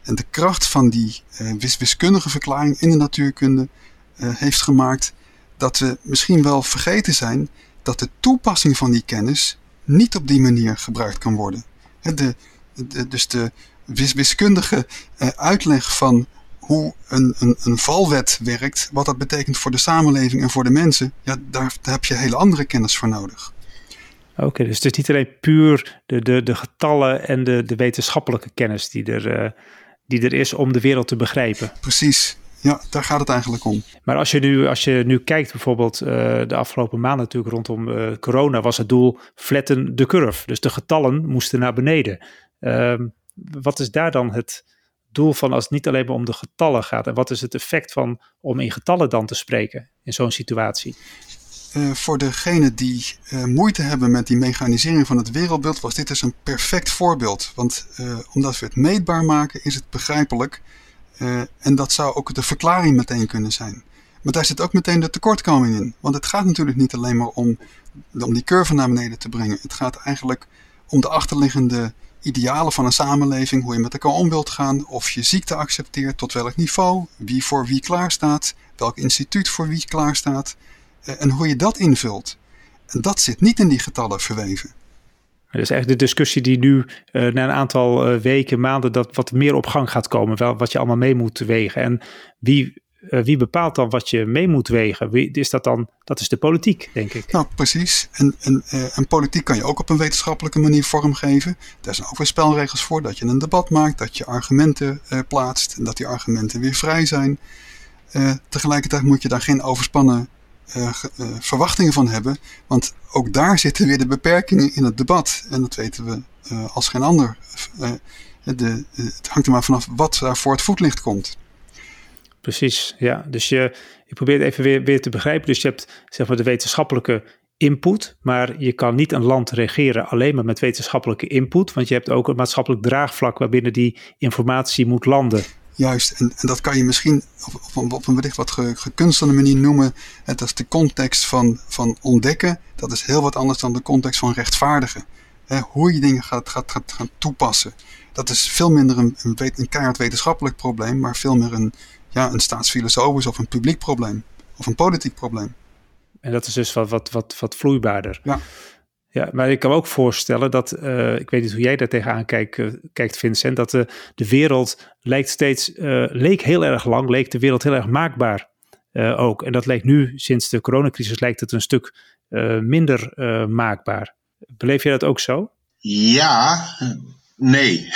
En de kracht van die uh, wiskundige verklaring in de natuurkunde heeft gemaakt dat we misschien wel vergeten zijn dat de toepassing van die kennis niet op die manier gebruikt kan worden. De, dus de wis wiskundige uitleg van hoe een, een, een valwet werkt, wat dat betekent voor de samenleving en voor de mensen, ja, daar, daar heb je hele andere kennis voor nodig. Oké, dus het is niet alleen puur de, de, de getallen en de, de wetenschappelijke kennis die er, uh, die er is om de wereld te begrijpen. Precies, ja, daar gaat het eigenlijk om. Maar als je nu, als je nu kijkt, bijvoorbeeld uh, de afgelopen maanden natuurlijk rondom uh, corona, was het doel flatten de curve. Dus de getallen moesten naar beneden. Uh, wat is daar dan het doel van als het niet alleen maar om de getallen gaat? En wat is het effect van om in getallen dan te spreken in zo'n situatie? Uh, voor degenen die uh, moeite hebben met die mechanisering van het wereldbeeld, was dit dus een perfect voorbeeld. Want uh, omdat we het meetbaar maken, is het begrijpelijk. en dat zou ook de verklaring meteen kunnen zijn. Maar daar zit ook meteen de tekortkoming in. Want het gaat natuurlijk niet alleen maar om, om die curve naar beneden te brengen. Het gaat eigenlijk om de achterliggende idealen van een samenleving, hoe je met elkaar om wilt gaan, of je ziekte accepteert, tot welk niveau, wie voor wie klaarstaat, welk instituut voor wie klaarstaat. Eh, en hoe je dat invult. En dat zit niet in die getallen verweven. Dat is eigenlijk de discussie die nu uh, na een aantal uh, weken, maanden, dat wat meer op gang gaat komen. Wel, wat je allemaal mee moet wegen. En wie, uh, wie bepaalt dan wat je mee moet wegen? Wie, is dat dan? Dat is de politiek, denk ik. Nou, precies. En, en, en politiek kan je ook op een wetenschappelijke manier vormgeven. Daar zijn ook weer spelregels voor. Dat je een debat maakt, dat je argumenten plaatst. En dat die argumenten weer vrij zijn. tegelijkertijd moet je daar geen overspannen verwachtingen van hebben. Want ook daar zitten weer de beperkingen in het debat. En dat weten we als geen ander. De, het hangt er maar vanaf wat daar voor het voetlicht komt. Precies, ja. Dus je, ik probeer het even weer, weer te begrijpen. Dus je hebt zeg maar de wetenschappelijke input, maar je kan niet een land regeren alleen maar met wetenschappelijke input, want je hebt ook een maatschappelijk draagvlak waarbinnen die informatie moet landen. Juist, en, en dat kan je misschien op, op, op een wellicht wat ge, gekunstelde manier noemen. Het is de context van, van ontdekken. Dat is heel wat anders dan de context van rechtvaardigen. Hoe je dingen gaat, gaat, gaat gaan toepassen. Dat is veel minder een, een, een keihard wetenschappelijk probleem, maar veel meer een, ja, een staatsfilosofisch of een publiek probleem. Of een politiek probleem. En dat is dus wat, wat, wat, wat vloeibaarder. Ja. Ja, maar ik kan me ook voorstellen dat, uh, ik weet niet hoe jij daar tegenaan kijkt, uh, kijkt Vincent, dat de, de wereld lijkt steeds, uh, leek heel erg lang, leek de wereld heel erg maakbaar ook. En dat lijkt nu, sinds de coronacrisis, lijkt het een stuk minder maakbaar. Beleef je dat ook zo? Ja, nee.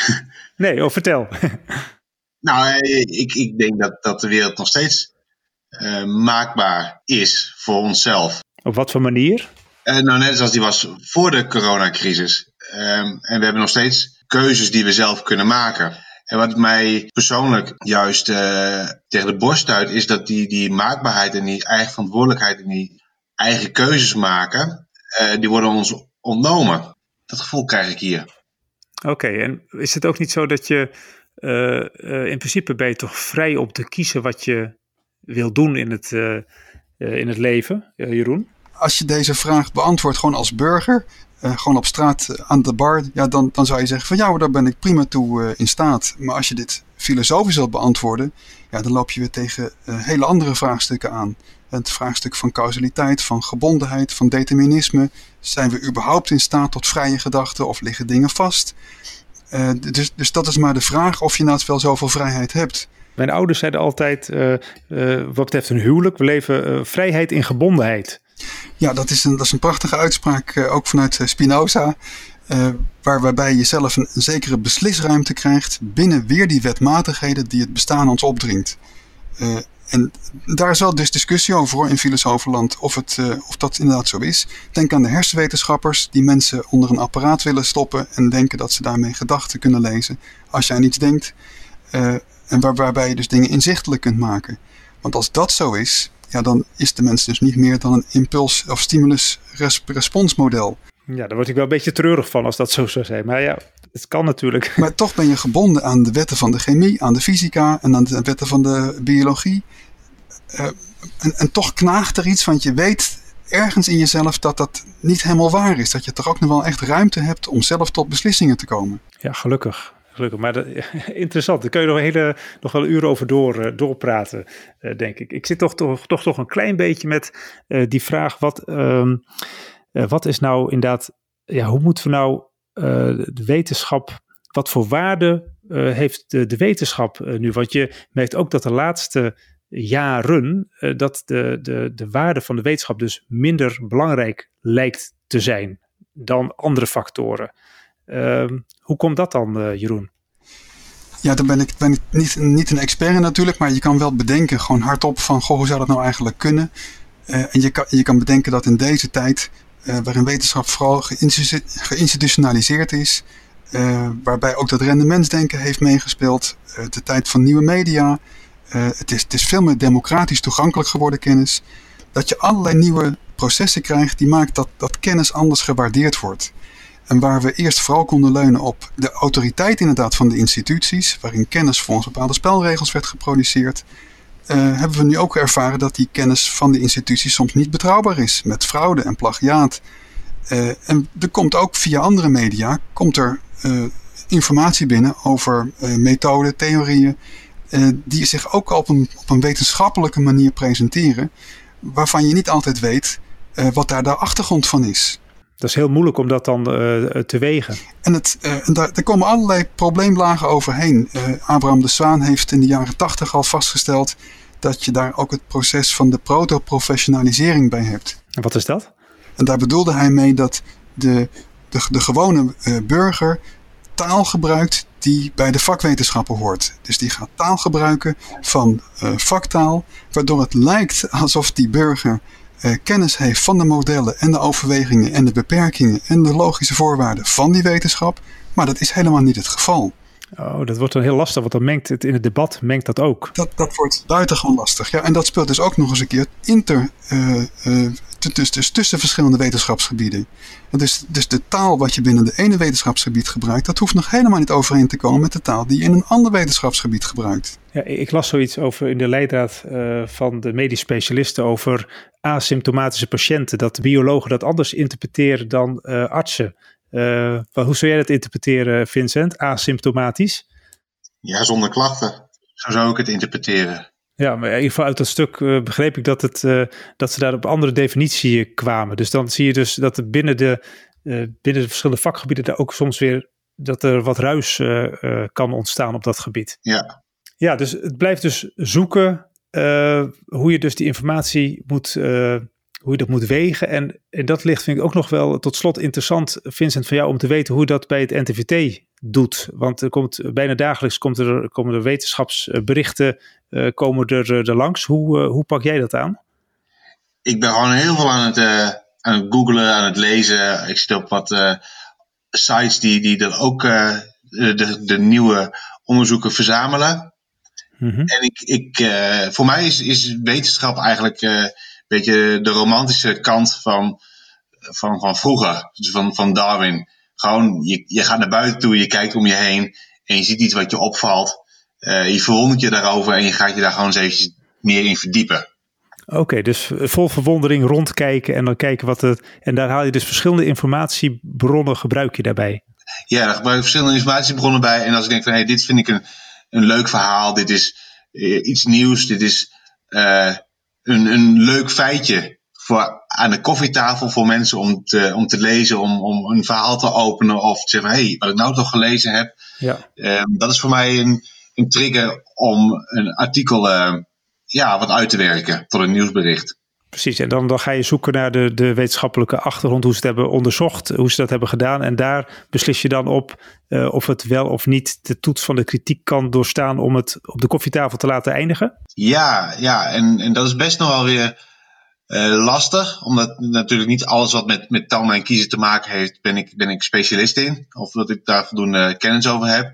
Nee, oh, vertel. nou, ik, ik denk dat, dat de wereld nog steeds maakbaar is voor onszelf. Op wat voor manier? Uh, nou, net zoals die was voor de coronacrisis. Um, en we hebben nog steeds keuzes die we zelf kunnen maken. En wat mij persoonlijk juist uh, tegen de borst stuit, is dat die, die maakbaarheid en die eigen verantwoordelijkheid en die eigen keuzes maken, die worden ons ontnomen. dat gevoel krijg ik hier. Oké, en is het ook niet zo dat je in principe ben je toch vrij om te kiezen wat je wil doen in het, in het leven, Jeroen? Als je deze vraag beantwoordt gewoon als burger, gewoon op straat eh, aan de bar, ja, dan, dan zou je zeggen van ja, daar ben ik prima toe in staat. Maar als je dit filosofisch wilt beantwoorden, ja, dan loop je weer tegen hele andere vraagstukken aan. Het vraagstuk van causaliteit, van gebondenheid, van determinisme. Zijn we überhaupt in staat tot vrije gedachten of liggen dingen vast? Dus, dus dat is maar de vraag of je nou wel zoveel vrijheid hebt. Mijn ouders zeiden altijd, wat betreft een huwelijk, we leven vrijheid in gebondenheid. Ja, dat is een, dat is een prachtige uitspraak, ook vanuit eh, Spinoza. Waar, waarbij je zelf een, een, zekere beslisruimte krijgt binnen weer die wetmatigheden die het bestaan ons opdringt. En daar is wel dus discussie over in filosofenland of, het, of dat inderdaad zo is. Denk aan de hersenwetenschappers die mensen onder een apparaat willen stoppen en denken dat ze daarmee gedachten kunnen lezen. Als jij aan iets denkt en waar, waarbij je dus dingen inzichtelijk kunt maken. Want als dat zo is, ja, dan is de mens dus niet meer dan een impuls- of stimulus-responsmodel. Ja, daar word ik wel een beetje treurig van als dat zo zou zijn. Maar ja, het kan natuurlijk. Maar toch ben je gebonden aan de wetten van de chemie, aan de fysica en aan de wetten van de biologie. Uh, en, en toch knaagt er iets, want je weet ergens in jezelf dat dat niet helemaal waar is. Dat je toch ook nog wel echt ruimte hebt om zelf tot beslissingen te komen. Ja, gelukkig. Gelukkig, maar dat, interessant. Daar kun je nog, hele, nog wel een uur over door, uh, doorpraten, uh, denk ik. Ik zit toch, toch, toch, toch een klein beetje met uh, die vraag: wat, um, wat is nou inderdaad, ja, hoe moeten we nou de wetenschap, wat voor waarde heeft de, wetenschap nu? Want je merkt ook dat de laatste jaren dat de, de, de waarde van de wetenschap dus minder belangrijk lijkt te zijn dan andere factoren. Ehm, hoe komt dat dan, Jeroen? Ja, dan ben ik, ben niet, niet een expert natuurlijk, maar je kan wel bedenken, gewoon hardop, van hoe zou dat nou eigenlijk kunnen? En je kan, je kan bedenken dat in deze tijd, uh, waarin wetenschap vooral geïnstitutionaliseerd is, waarbij ook dat rendementsdenken heeft meegespeeld, de tijd van nieuwe media, het, is, het is veel meer democratisch toegankelijk geworden kennis, dat je allerlei nieuwe processen krijgt die maakt dat, dat kennis anders gewaardeerd wordt. En waar we eerst vooral konden leunen op de autoriteit inderdaad van de instituties, waarin kennis volgens bepaalde spelregels werd geproduceerd, uh, hebben we nu ook ervaren dat die kennis van de instituties soms niet betrouwbaar is, met fraude en plagiaat. Uh, en er komt ook via andere media komt er, uh, informatie binnen over methoden, theorieën, die zich ook op een, op een wetenschappelijke manier presenteren, waarvan je niet altijd weet wat daar de achtergrond van is. Dat is heel moeilijk om dat dan uh, te wegen. En, het, uh, en daar, daar, komen allerlei probleemlagen overheen. Uh, Abraham de Zwaan heeft in de jaren tachtig al vastgesteld dat je daar ook het proces van de proto-professionalisering bij hebt. En wat is dat? En daar bedoelde hij mee dat de, de, de gewone burger taal gebruikt die bij de vakwetenschappen hoort. Dus die gaat taal gebruiken van vaktaal, waardoor het lijkt alsof die burger uh, kennis heeft van de modellen en de overwegingen en de beperkingen en de logische voorwaarden van die wetenschap. Maar dat is helemaal niet het geval. Oh, dat wordt dan heel lastig, want dan mengt het in het debat mengt dat ook. Dat, dat wordt buitengewoon lastig. Ja, en dat speelt dus ook nog eens een keer inter, uh, uh, dus, dus tussen verschillende wetenschapsgebieden. Dus, dus de taal wat je binnen de ene wetenschapsgebied gebruikt, dat hoeft nog helemaal niet overeen te komen met de taal die je in een ander wetenschapsgebied gebruikt. Ja, ik las zoiets over in de leidraad uh, van de medisch specialisten over asymptomatische patiënten. Dat biologen dat anders interpreteren dan uh, artsen. Uh, hoe zou jij dat interpreteren, Vincent? Asymptomatisch? Ja, zonder klachten. Zo zou ik het interpreteren. Ja, maar in ieder geval uit dat stuk uh, begreep ik dat, het, uh, dat ze daar op andere definitie kwamen. Dus dan zie je dus dat er binnen de, binnen de verschillende vakgebieden daar ook soms weer dat er wat ruis kan ontstaan op dat gebied. Ja. Ja, dus het blijft dus zoeken hoe je dus die informatie moet, hoe je dat moet wegen. En, en dat ligt vind ik ook nog wel tot slot interessant, Vincent, van jou om te weten hoe dat bij het NTVT doet. Want er komt bijna dagelijks komt er, komen er wetenschapsberichten uh, komen er, er langs. Hoe, uh, hoe pak jij dat aan? Ik ben gewoon heel veel aan het, uh, aan het googlen, aan het lezen. Ik zit op wat sites die, die er ook de, de nieuwe onderzoeken verzamelen. Mm -hmm. En ik, ik, voor mij is, is wetenschap eigenlijk beetje de romantische kant van, van, van vroeger. Dus van, van Darwin gewoon, je, je gaat naar buiten toe, je kijkt om je heen en je ziet iets wat je opvalt. Uh, je verwondert je daarover en je gaat je daar gewoon eens eventjes meer in verdiepen. Oké, dus vol verwondering rondkijken en dan kijken wat het. En daar haal je dus verschillende informatiebronnen gebruik je daarbij. Ja, daar gebruik je verschillende informatiebronnen bij. En als ik denk van hé, hey, dit vind ik een, een leuk verhaal, dit is uh, iets nieuws, dit is uh, een, een leuk feitje voor aan de koffietafel voor mensen om te, om te lezen, om, om een verhaal te openen of te zeggen: hé, hey, wat ik nou toch gelezen heb. Ja. Um, dat is voor mij een, een trigger om een artikel uh, ja, wat uit te werken tot een nieuwsbericht. Precies, en dan, ga je zoeken naar de, de wetenschappelijke achtergrond, hoe ze het hebben onderzocht, hoe ze dat hebben gedaan. En daar beslis je dan op uh, of het wel of niet de toets van de kritiek kan doorstaan om het op de koffietafel te laten eindigen. Ja, ja en, en dat is best nog wel weer uh, lastig, omdat natuurlijk niet alles wat met, met tanden en kiezen te maken heeft, ben ik, ben ik specialist in. Of dat ik daar voldoende kennis over heb.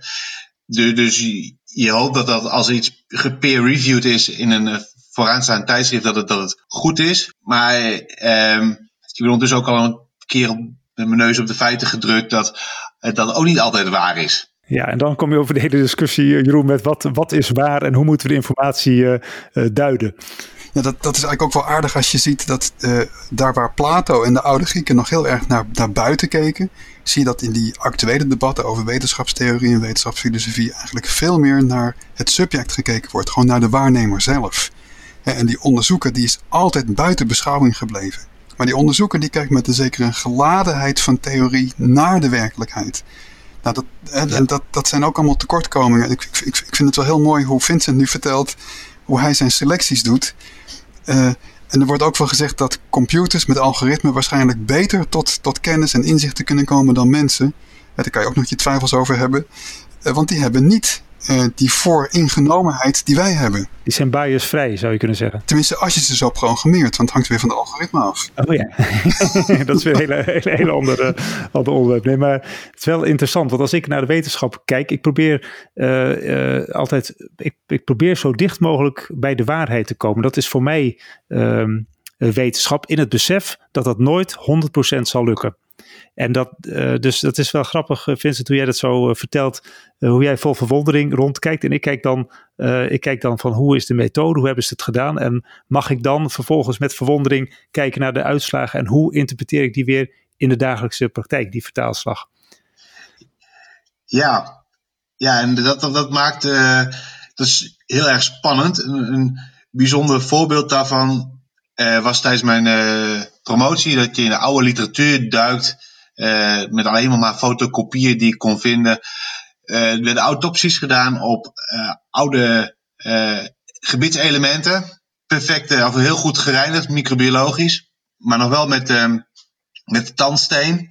Dus je, hoopt dat, dat als iets gepeer-reviewed is in een uh, vooraanstaand tijdschrift, dat het, dat het goed is. Maar um, ik ben ondertussen ook al een keer op, met mijn neus op de feiten gedrukt dat dat ook niet altijd waar is. Ja, en dan kom je over de hele discussie, Jeroen, met wat, wat is waar en hoe moeten we de informatie uh, uh, duiden. Ja, dat, dat is eigenlijk ook wel aardig als je ziet dat uh, daar waar Plato en de oude Grieken nog heel erg naar, naar buiten keken, zie je dat in die actuele debatten over wetenschapstheorie en wetenschapsfilosofie eigenlijk veel meer naar het subject gekeken wordt, gewoon naar de waarnemer zelf. En die onderzoeker die is altijd buiten beschouwing gebleven. Maar die onderzoeker die kijkt met een zekere geladenheid van theorie naar de werkelijkheid. Nou, dat, en, en dat, dat zijn ook allemaal tekortkomingen. Ik, ik, ik vind het wel heel mooi hoe Vincent nu vertelt hoe hij zijn selecties doet. Uh, en er wordt ook wel gezegd dat computers met algoritmen waarschijnlijk beter tot, tot kennis en inzichten kunnen komen dan mensen. Daar kan je ook nog je twijfels over hebben. Uh, want die hebben niet uh, die vooringenomenheid die wij hebben. Die zijn biasvrij, zou je kunnen zeggen. Tenminste, als je ze zo programmeert, want het hangt weer van de algoritme af. Oh ja, dat is weer een hele, hele, hele andere, andere onderwerp. Nee, maar het is wel interessant, want als ik naar de wetenschap kijk, ik probeer uh, uh, altijd, ik, ik probeer zo dicht mogelijk bij de waarheid te komen. Dat is voor mij um, wetenschap in het besef dat dat nooit 100% zal lukken. En dat, uh, dus dat is wel grappig, eh, Vincent, hoe jij dat zo uh, vertelt. Hoe jij vol verwondering rondkijkt. En ik kijk, dan, ik kijk dan van hoe is de methode, hoe hebben ze het gedaan? En mag ik dan vervolgens met verwondering kijken naar de uitslagen en hoe interpreteer ik die weer in de dagelijkse praktijk, die vertaalslag? Ja, ja en dat, dat, dat maakt, dat is heel erg spannend. Een, een bijzonder voorbeeld daarvan was tijdens mijn promotie, dat je in de oude literatuur duikt uh, met alleen maar, maar fotocopieën die ik kon vinden. Uh, er werden autopsies gedaan op uh, oude gebitselementen. Perfect, of heel goed gereinigd, microbiologisch. Maar nog wel met, met tandsteen.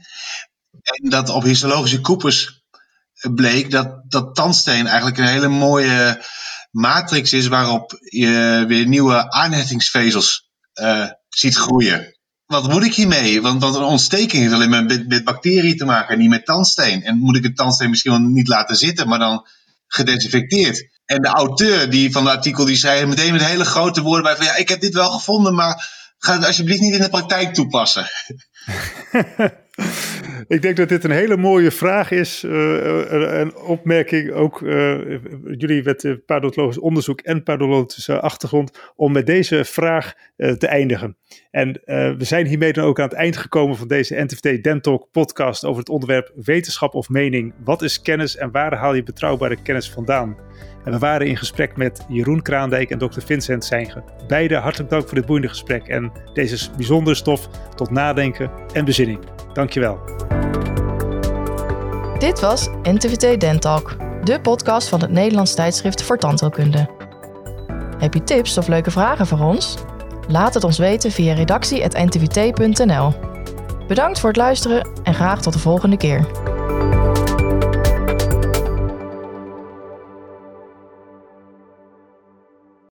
En dat op histologische koepers bleek dat, dat tandsteen eigenlijk een hele mooie matrix is waarop je weer nieuwe aanhechtingsvezels ziet groeien wat moet ik hiermee? Want, want een ontsteking heeft alleen maar met, met bacteriën te maken en niet met tandsteen. En moet ik het tandsteen misschien wel niet laten zitten, maar dan gedesinfecteerd. En de auteur die van het artikel die zei meteen met hele grote woorden bij van ja, ik heb dit wel gevonden, maar ga het alsjeblieft niet in de praktijk toepassen. Ik denk dat dit een hele mooie vraag is. Uh, een opmerking ook. Uh, jullie met parodologisch onderzoek en parodologische achtergrond. Om met deze vraag te eindigen. En we zijn hiermee dan ook aan het eind gekomen van deze NTVT Dentalk podcast. Over het onderwerp wetenschap of mening. Wat is kennis en waar haal je betrouwbare kennis vandaan? En we waren in gesprek met Jeroen Kraandijk en Dr. Vincent Seinge. Beide hartelijk dank voor dit boeiende gesprek en deze bijzondere stof tot nadenken en bezinning. Dankjewel. Dit was NTVT Dentalk, de podcast van het Nederlands tijdschrift voor tandheelkunde. Heb je tips of leuke vragen voor ons? Laat het ons weten via redactie.ntvt.nl. Bedankt voor het luisteren en graag tot de volgende keer.